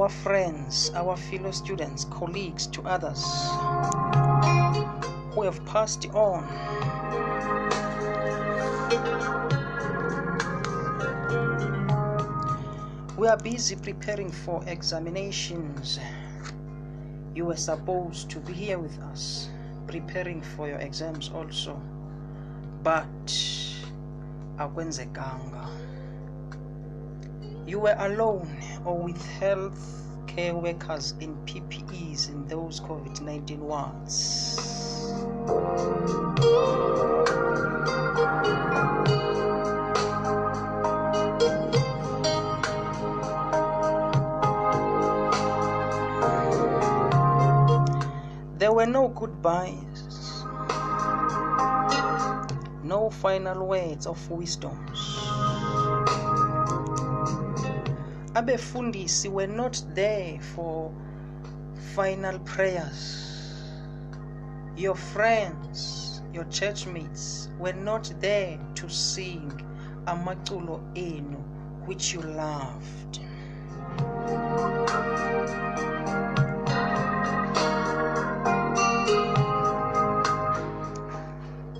our friends, our fellow students, colleagues, to others who have passed on. We are busy preparing for examinations. You were supposed to be here with us, preparing for your exams also, but akwenzekanga. You were alone or with health care workers in PPEs in those COVID 19 wards. There were no goodbyes, no final words of wisdoms. Abefundisi were not there for final prayers. Your friends, your churchmates were not there to sing amaculo enu which you loved.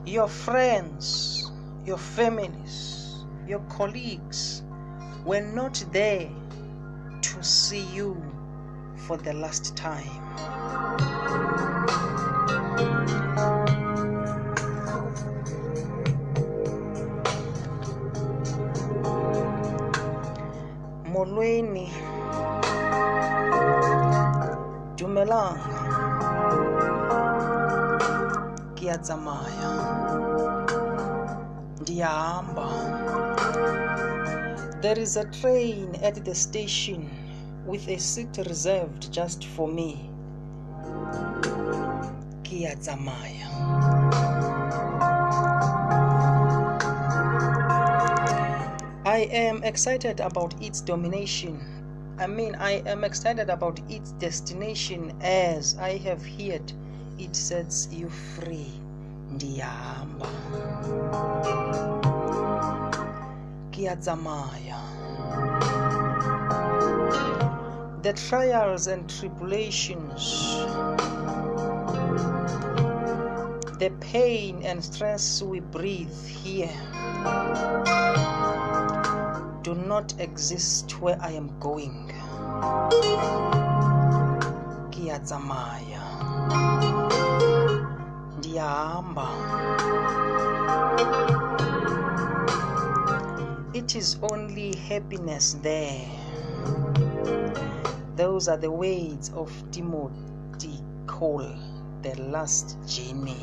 Your friends, your families, your colleagues were not there to see you for the last time. Molweni, dumelang, ke a tsamaya, ndiyahamba. There is a train at the station with a seat reserved just for me. Ke a tsamaya. I am excited about its domination. I mean, I am excited about its destination as I have heard it sets you free. Ndiyahamba. The trials and tribulations, the pain and stress we breathe here do not exist where I am going. Ke a tsamaya. Ndiyahamba. It is only happiness there. Those are the words of Timothy Cole, The Last Journey.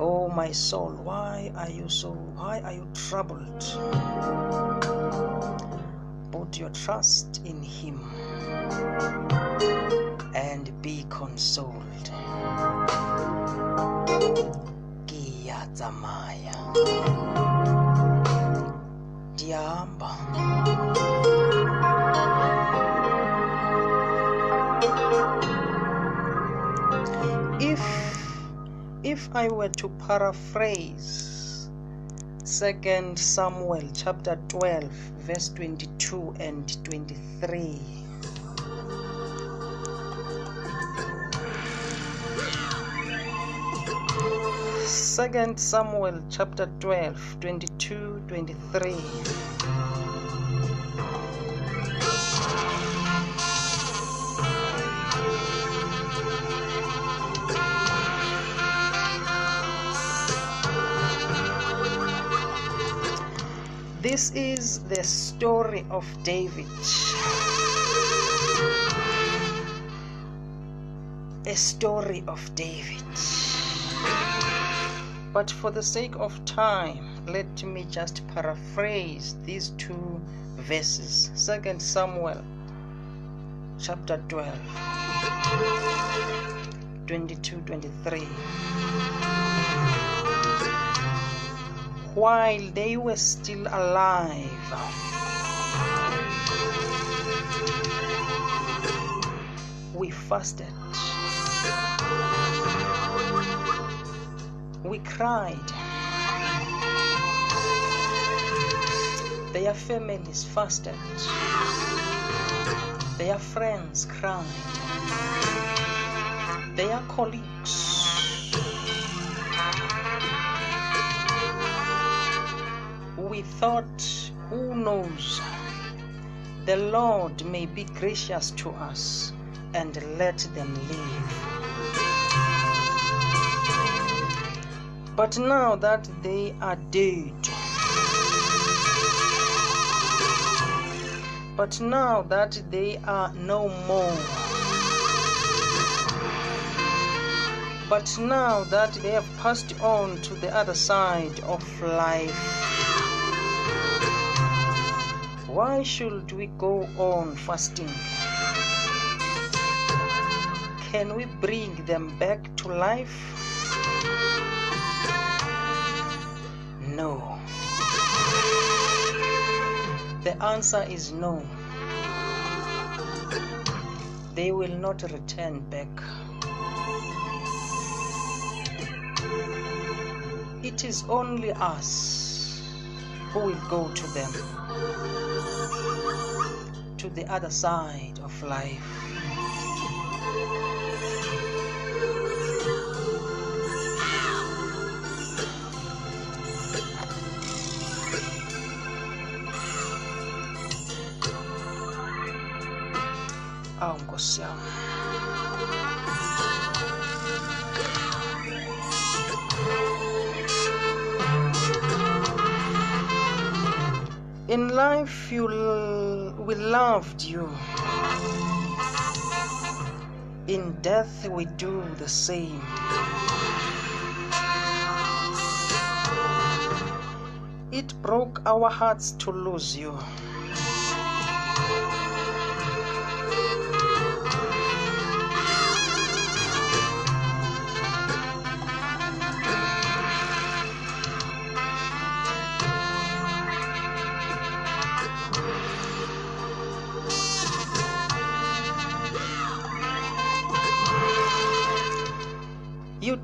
Oh, my soul, why are you so, why are you troubled? Put your trust in Him and be consoled. Ke a if I were to paraphrase Second Samuel chapter 12 verse 22 and 23 Second Samuel chapter 12 22 23 This is the story of David. A story of David. But for the sake of time, let me just paraphrase these two verses. Second Samuel chapter 12 22 23 while they were still alive we fasted we cried Their families fasted. Their friends cried. Their colleagues. We thought, who knows, the Lord may be gracious to us and let them live. But now that they are dead, but now that they are no more, but now that they have passed on to the other side of life, why should we go on fasting? Can we bring them back to life? No. The answer is no. They will not return back. It is only us who will go to them, to the other side of life. awu nkosi life you we loved you. In death we do the same. It broke our hearts to lose you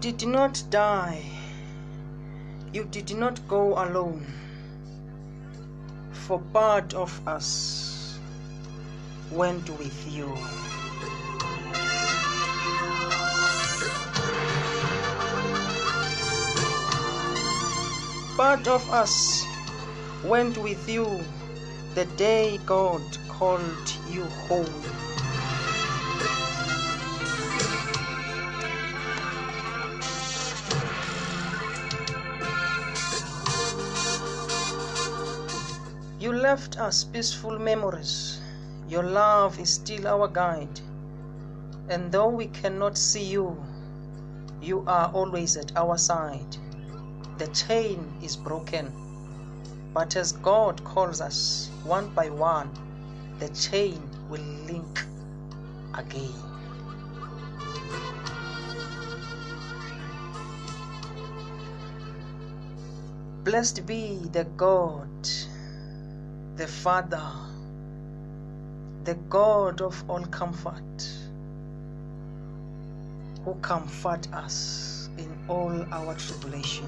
did not die. You did not go alone. For part of us went with you. Part of us went with you the day God called you home. Left us peaceful memories. Your love is still our guide. And though we cannot see you, you are always at our side. The chain is broken. But as God calls us one by one, the chain will link again. Blessed be the God, the Father, the God of all comfort, who comfort us in all our tribulations.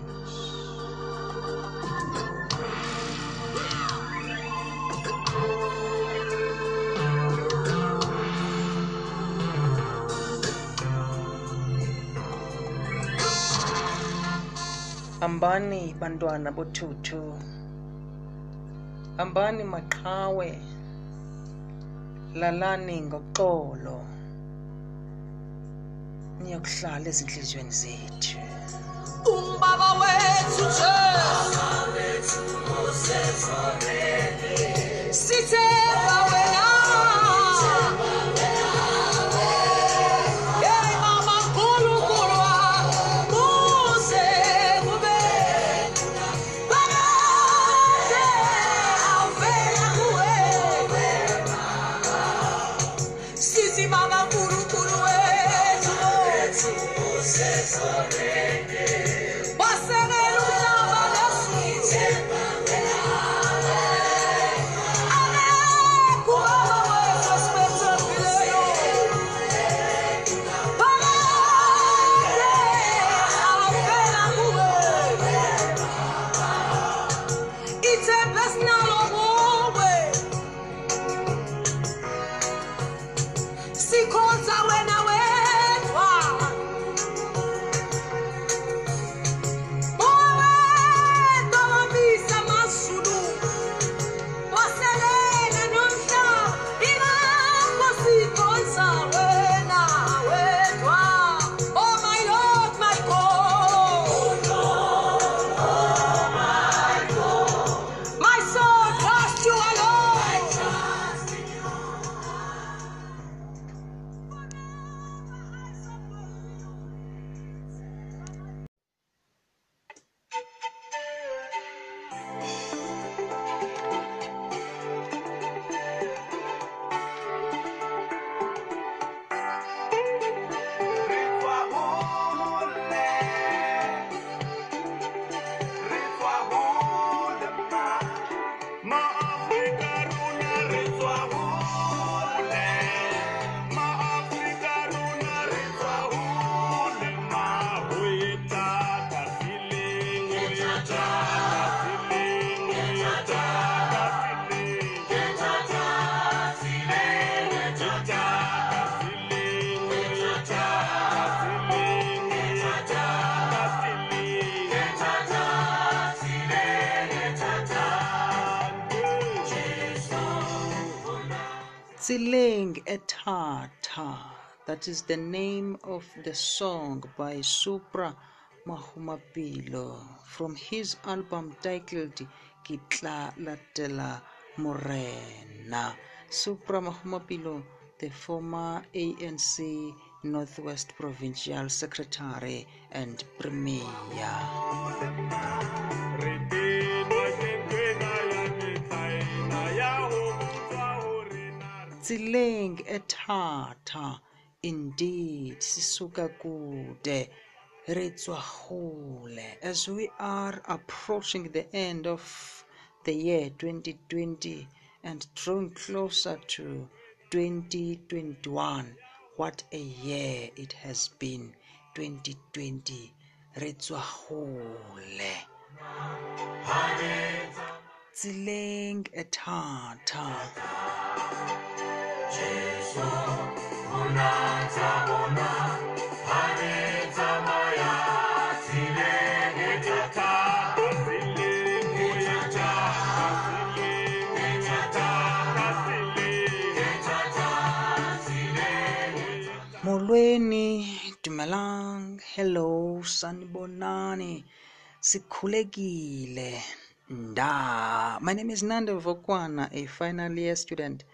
hambani bantwana bothuthu hambani maqhawe. Lalani ngoxolo. Niyokuhlala ezintliziyweni zethu. Umbaba wethu Jesu sithemba Tsileng Etata. That is the name of the song by Supra Mahumapelo from his album titled Kitla Latela Morena. Supra Mahumapelo, the former ANC Northwest Provincial Secretary and Premier. Tsileng ethatha. Indeed sisuka kude. As we are approaching the end of the year 2020 and drawing closer to 2021 what a year it has been 2020 re tswa hole tsileng ethatha molweni dumelang. Hello sanibonani. Sikhulekile. Nda. My name is nando vokwana a final year student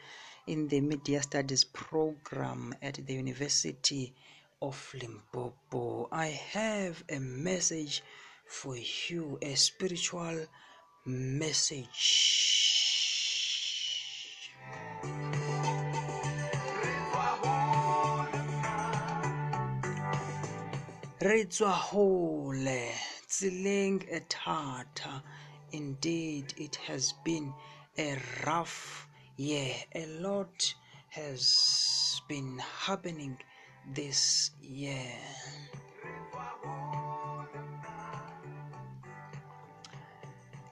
in the media studies program at the university of limpopo. I have a message for you a spiritual message. Re tswa hole indeed it has been a rough year a lot has been happening this year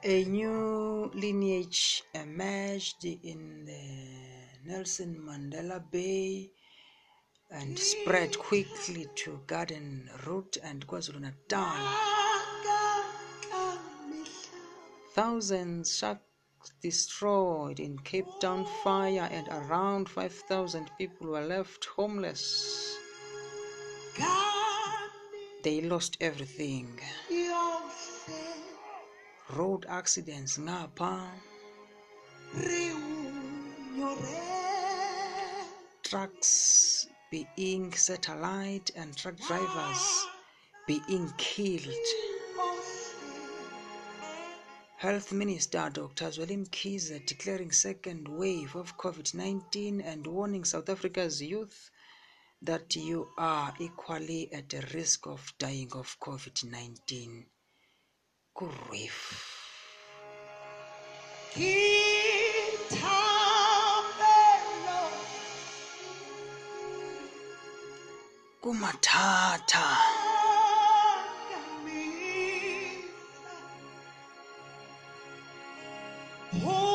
a new lineage emerged in the Nelson Mandela Bay and spread quickly to Garden Route and KwaZulu Natal. Thousands sharks destroyed in Cape Town fire, and around 5,000 people were left homeless. They lost everything. Road accidents ngapha, trucks being satellite and truck drivers being killed. Health Minister Dr. Zwelin Kiza declaring second wave of COVID-19 and warning South Africa's youth that you are equally at a risk of dying of COVID-19. Kurif. Kumatata. Selemo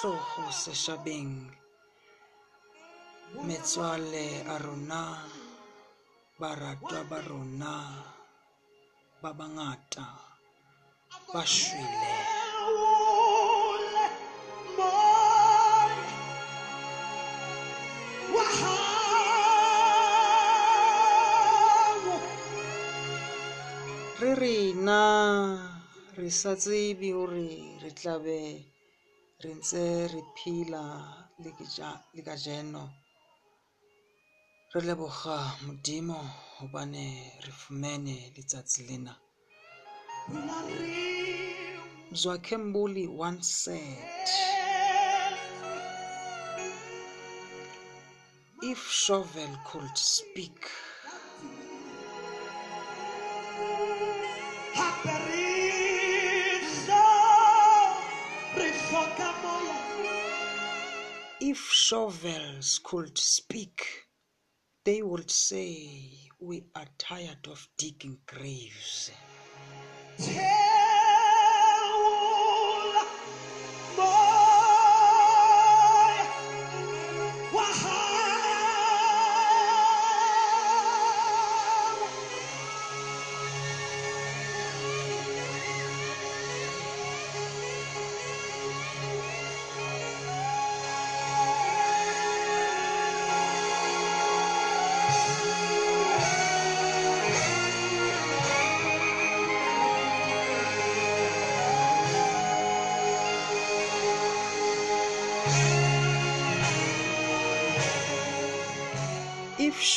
le sehlogo sešabeng metswale a rona baratwa ba rona ba bangata ba shwele. Re rena re sa tsebe gore re tlabe re ntse re phela le ke ja- le ka jeno re leboga modimo gobane re fumene letsatsi lena. Zwakembuli once said, If Shovel could speak, if shovels could speak, they would say, We are tired of digging graves. Teul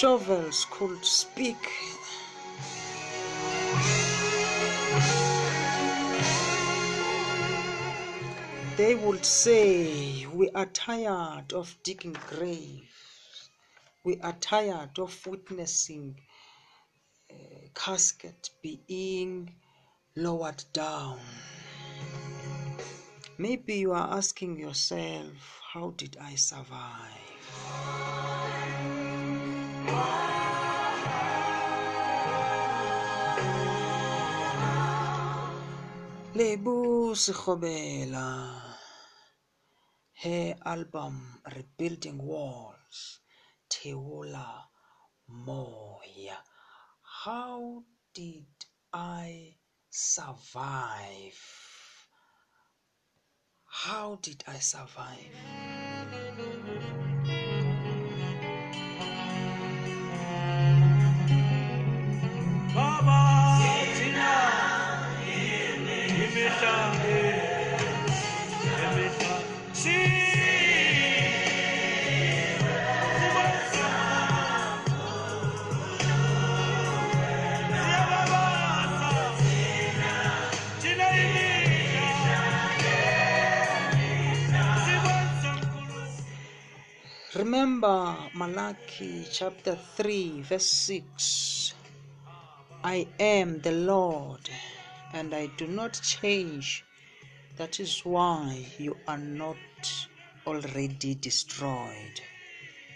shovels could speak, they would say, We are tired of digging graves. We are tired of witnessing uh, casket being lowered down. Maybe you are asking yourself, How did I survive? Lebus Sikhobela, her album Rebuilding Walls, Teola Moya. How did I survive? How did I survive? Remember Malachi chapter 3, verse 6. I am the Lord and I do not change. That is why you are not already destroyed.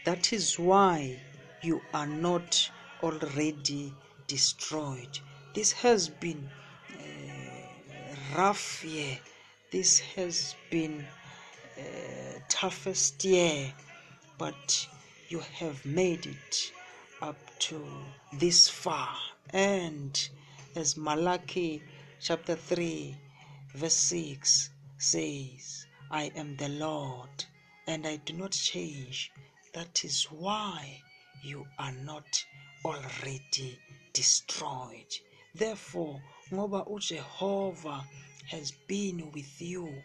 That is why you are not already destroyed. This has been a rough year. This has been uh, toughest year, but you have made it up to this far. And as Malachi chapter 3, verse 6 says, I am the Lord and I do not change. That is why you are not already destroyed. Therefore, ngoba uJehova has been with you,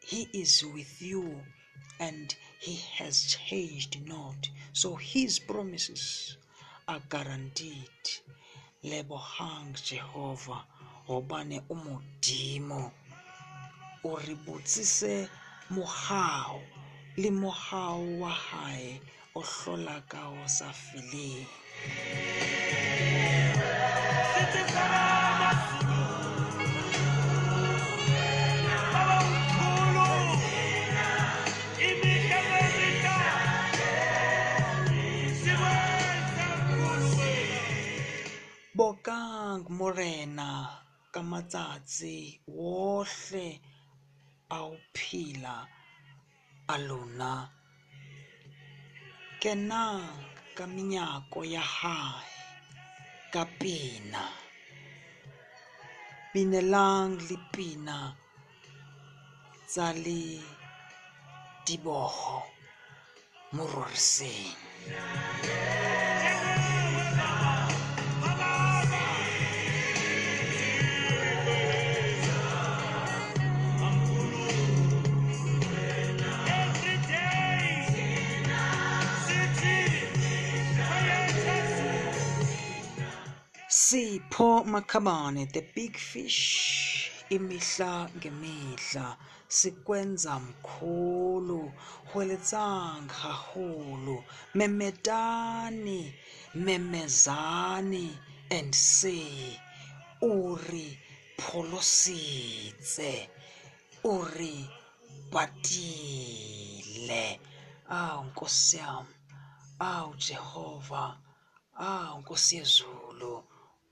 he is with you and he has changed not. So his promises are guaranteed. Lebohang Jehovah hobane o modimo o re botsise mogao le mogao wa hae o hlola ka o sa feleng morena ka matsatsi wohle a o phela a lona. Kenang ka menyako ya hae ka pina. Binelang le pina tsa le Sipho Makhabane the big fish imihla ngemihla. Sikwenza mkhulu hweletsang haholo. Memetani memezani and say re pholositse o re uribhatile awu nkosi yami awu jehova awu nkosi yezulu.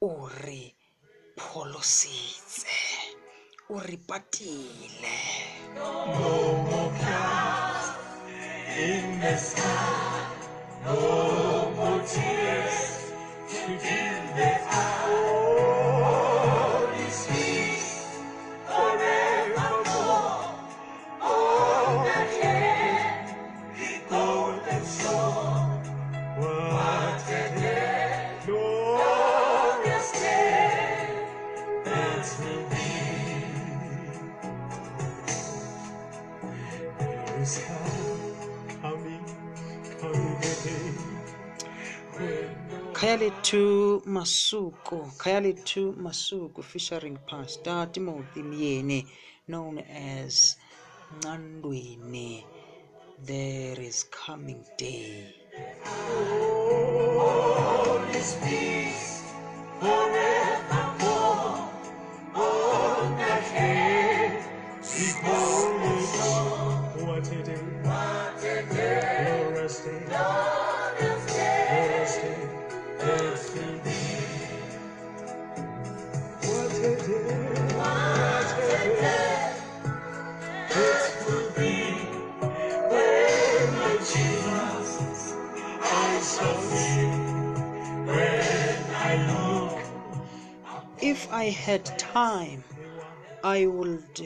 Uripholositse uripatile In the sky, no more tears lethu masuku khaya lethu masuku featuring pastor timothy myeni known as ncandweni there is coming day. Is if i had time i would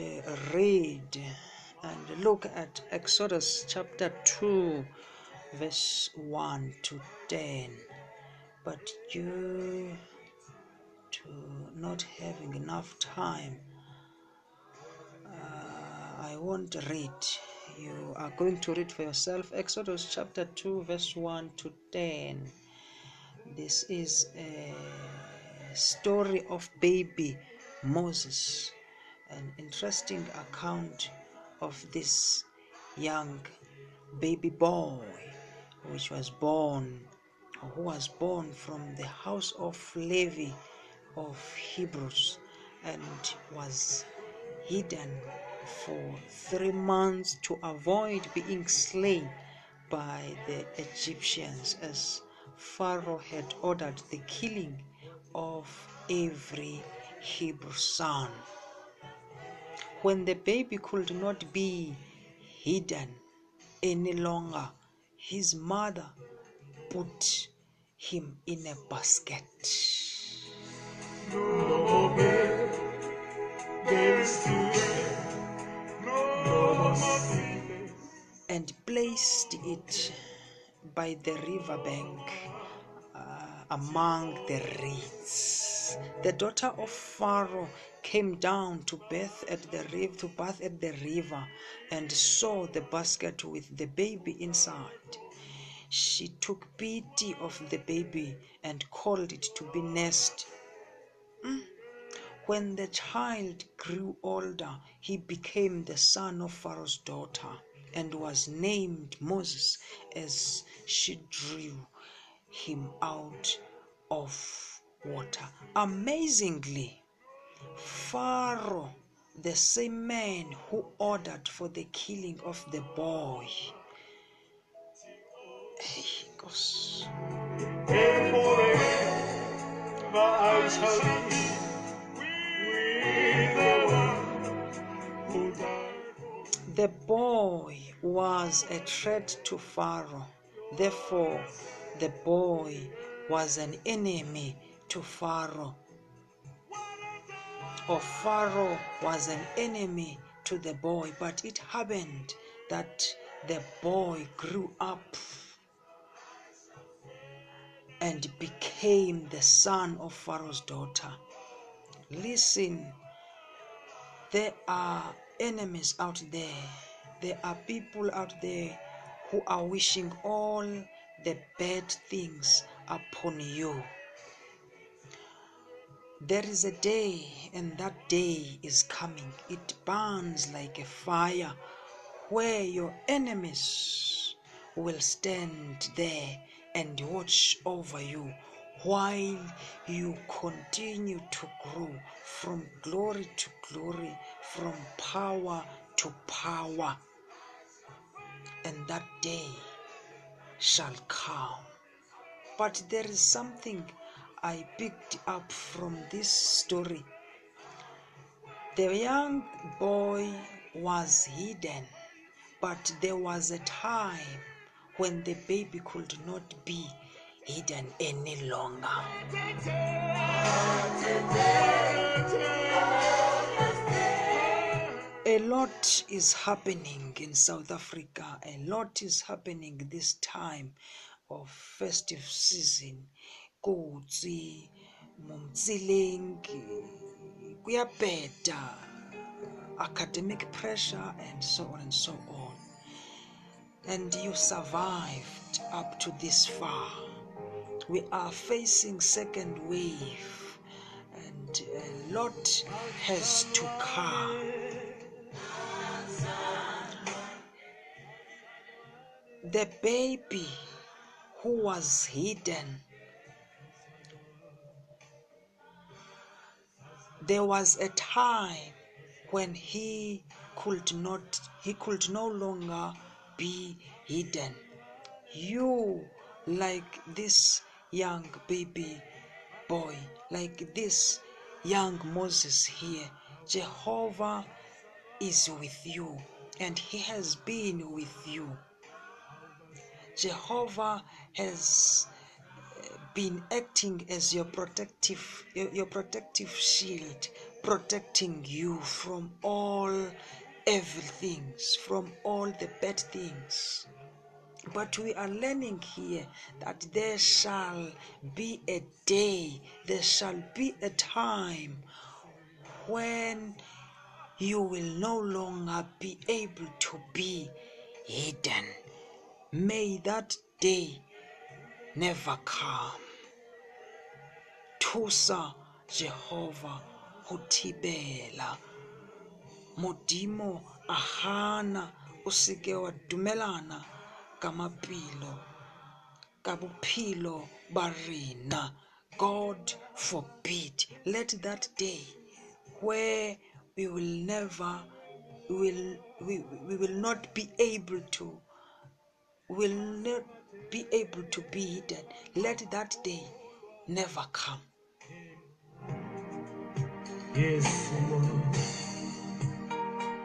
read and look at exodus chapter 2 verse 1 to 10 but due to not having enough time uh, I won't read. You are going to read for yourself Exodus chapter 2, verse 1 to 10. This is a story of baby Moses, an interesting account of this young baby boy which was born or who was born from the house of Levi of Hebrews and was hidden for three months to avoid being slain by the Egyptians as Pharaoh had ordered the killing of every Hebrew son. When the baby could not be hidden any longer, his mother put him in a basket. Placed it by the riverbank uh, among the reeds. The daughter of Pharaoh came down to bathe at the river to bath at the river and saw the basket with the baby inside. She took pity of the baby and called it to be nursed. When the child grew older, he became the son of Pharaoh's daughter and was named Moses as she drew him out of water. Amazingly, Pharaoh, the same man who ordered for the killing of the boy. And The boy was a threat to Pharaoh. Therefore, the boy was an enemy to Pharaoh. Or Pharaoh was an enemy to the boy. But it happened that the boy grew up and became the son of Pharaoh's daughter. Listen, there are enemies out there. There are people out there who are wishing all the bad things upon you. There is a day, and that day is coming. It burns like a fire where your enemies will stand there and watch over you while you continue to grow from glory to glory, from power to power, and that day shall come. But there is something I picked up from this story. The young boy was hidden, but there was a time when the baby could not be hidden any longer. A lot is happening in South Africa. A lot is happening this time of festive season. Kotsi, mumtsileng, kuyabheda, academic pressure, and so on and so on. And you survived up to this far. We are facing second wave, and a lot has to come. The baby who was hidden. There was a time when he could not, he could no longer be hidden. You, like this young baby boy, like this young Moses here, Jehovah is with you and he has been with you. Jehovah has uh, been acting as your protective your, protective shield protecting you from all evil things from all the bad things but we are learning here that there shall be a day there shall be a time when you will no longer be able to be hidden May that day never come. Thusa Jehovah ho thibela. Modimo a hana dumelana ka maphelo ka bophelo ba rena. God forbid. Let that day where we will never we will we, we will not be able to will not be able to be hidden. Let that day never come. Yesu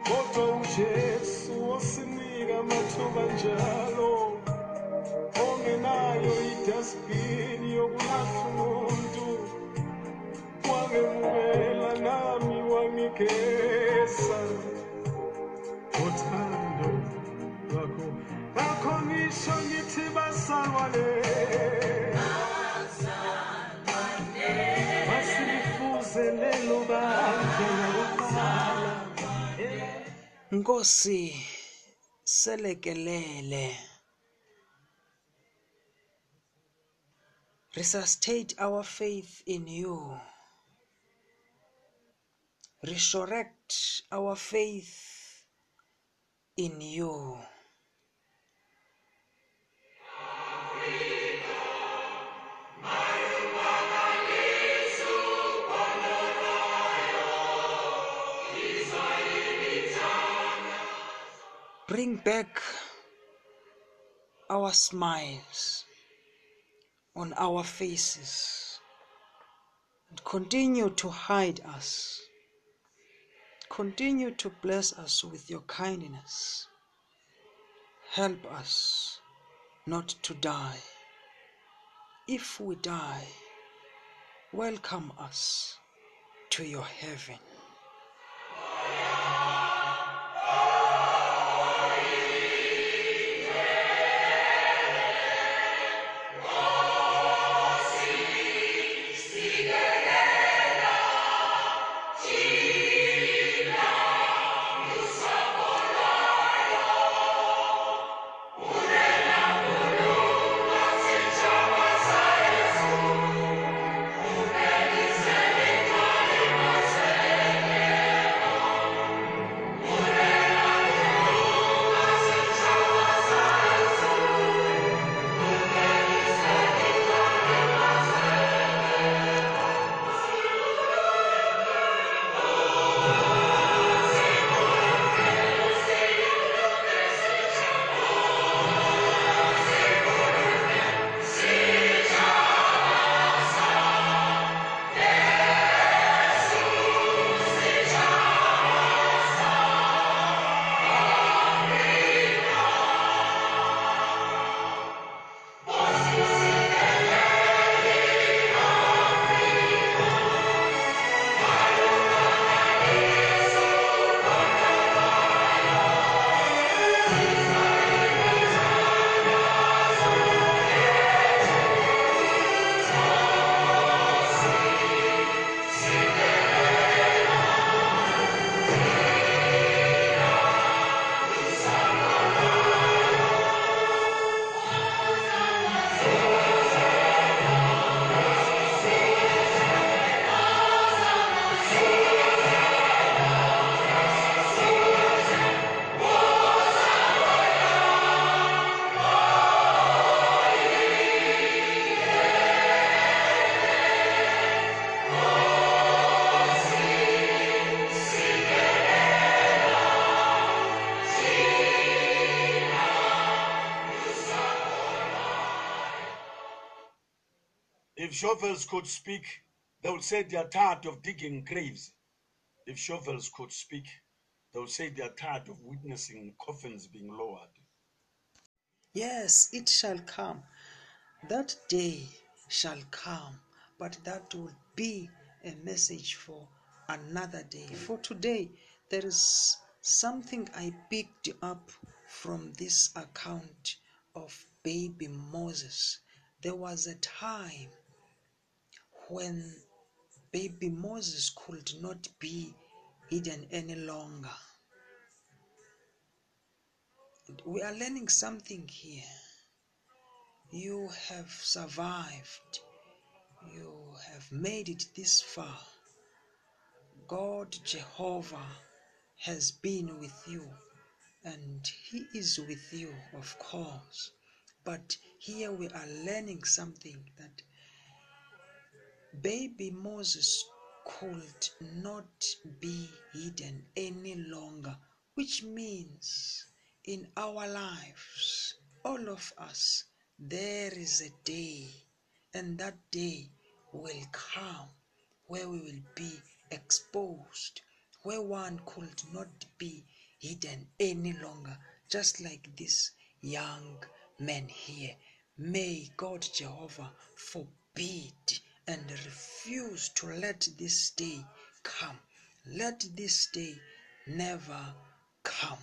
kodwa uJesu wasinika amathuba njalo. Ongenayo idustbin yokulahla umuntu. Wangemukela nami wangigesa Nkosi selekelele. Resuscitate our faith in you. Resurrect our faith in you. Bring back our smiles on our faces and continue to hide us. Continue to bless us with your kindness. Help us not to die. If we die, welcome us to your heaven. Shovels could speak, they would say they are tired of digging graves. If shovels could speak, they would say they are tired of witnessing coffins being lowered. Yes, it shall come. That day shall come, but that will be a message for another day. For today, there is something I picked up from this account of baby Moses. There was a time when baby Moses could not be hidden any longer. We are learning something here. You have survived. You have made it this far. God Jehovah has been with you and He is with you, of course. But here we are learning something that baby Moses could not be hidden any longer, which means in our lives, all of us, there is a day, and that day will come where we will be exposed, where one could not be hidden any longer, just like this young man here. May God Jehovah forbid and refuse to let this day come. Let this day never come.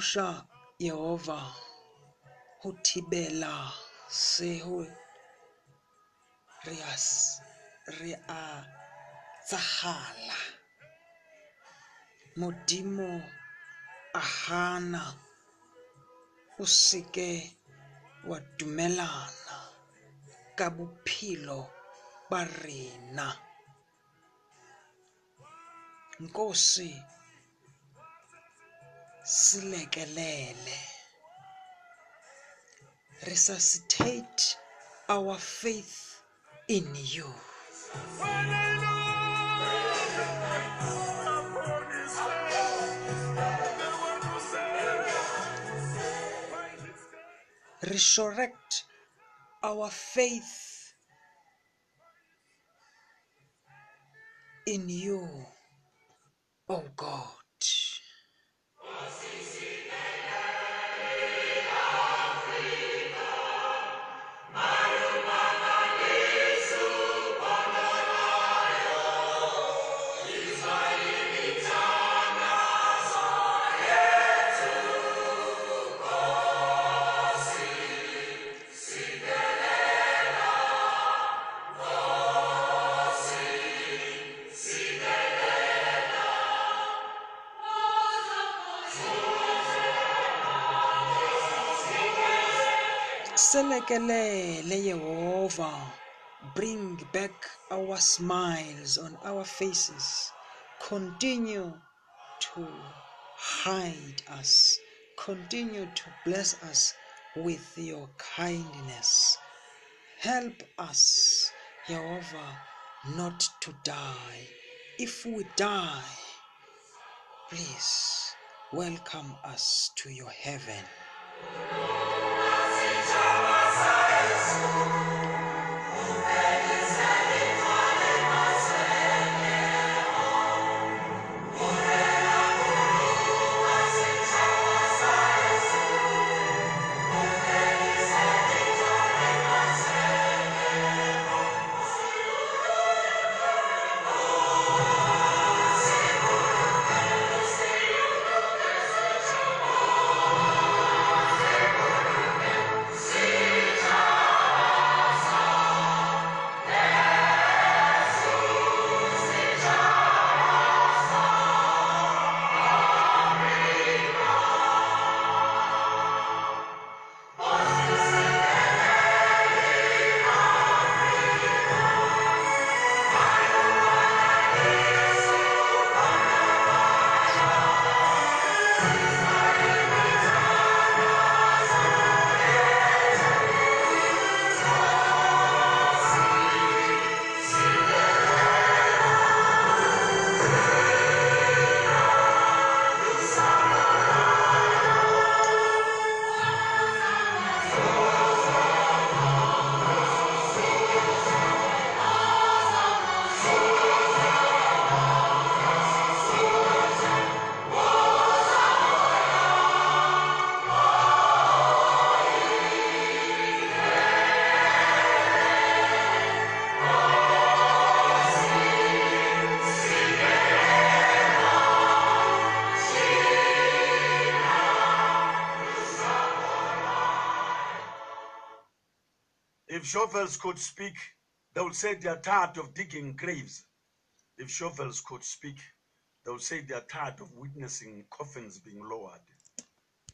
Look yehova hutibela thibela rias ria a s- re a tsagala modimo a hana o seke dumelana ka ba rena. Nkosi silekelele resuscitate our faith in you When I look upon his face, the one who said, "By his grace resurrect our faith in you, oh God. Selekelele Jehovah, bring back our smiles on our faces. Continue to hide us. Continue to bless us with your kindness. Help us, Jehovah, not to die. If we die, please welcome us to your heaven. If shovels could speak, they would say they are tired of digging graves. If shovels could speak, they would say they are tired of witnessing coffins being lowered.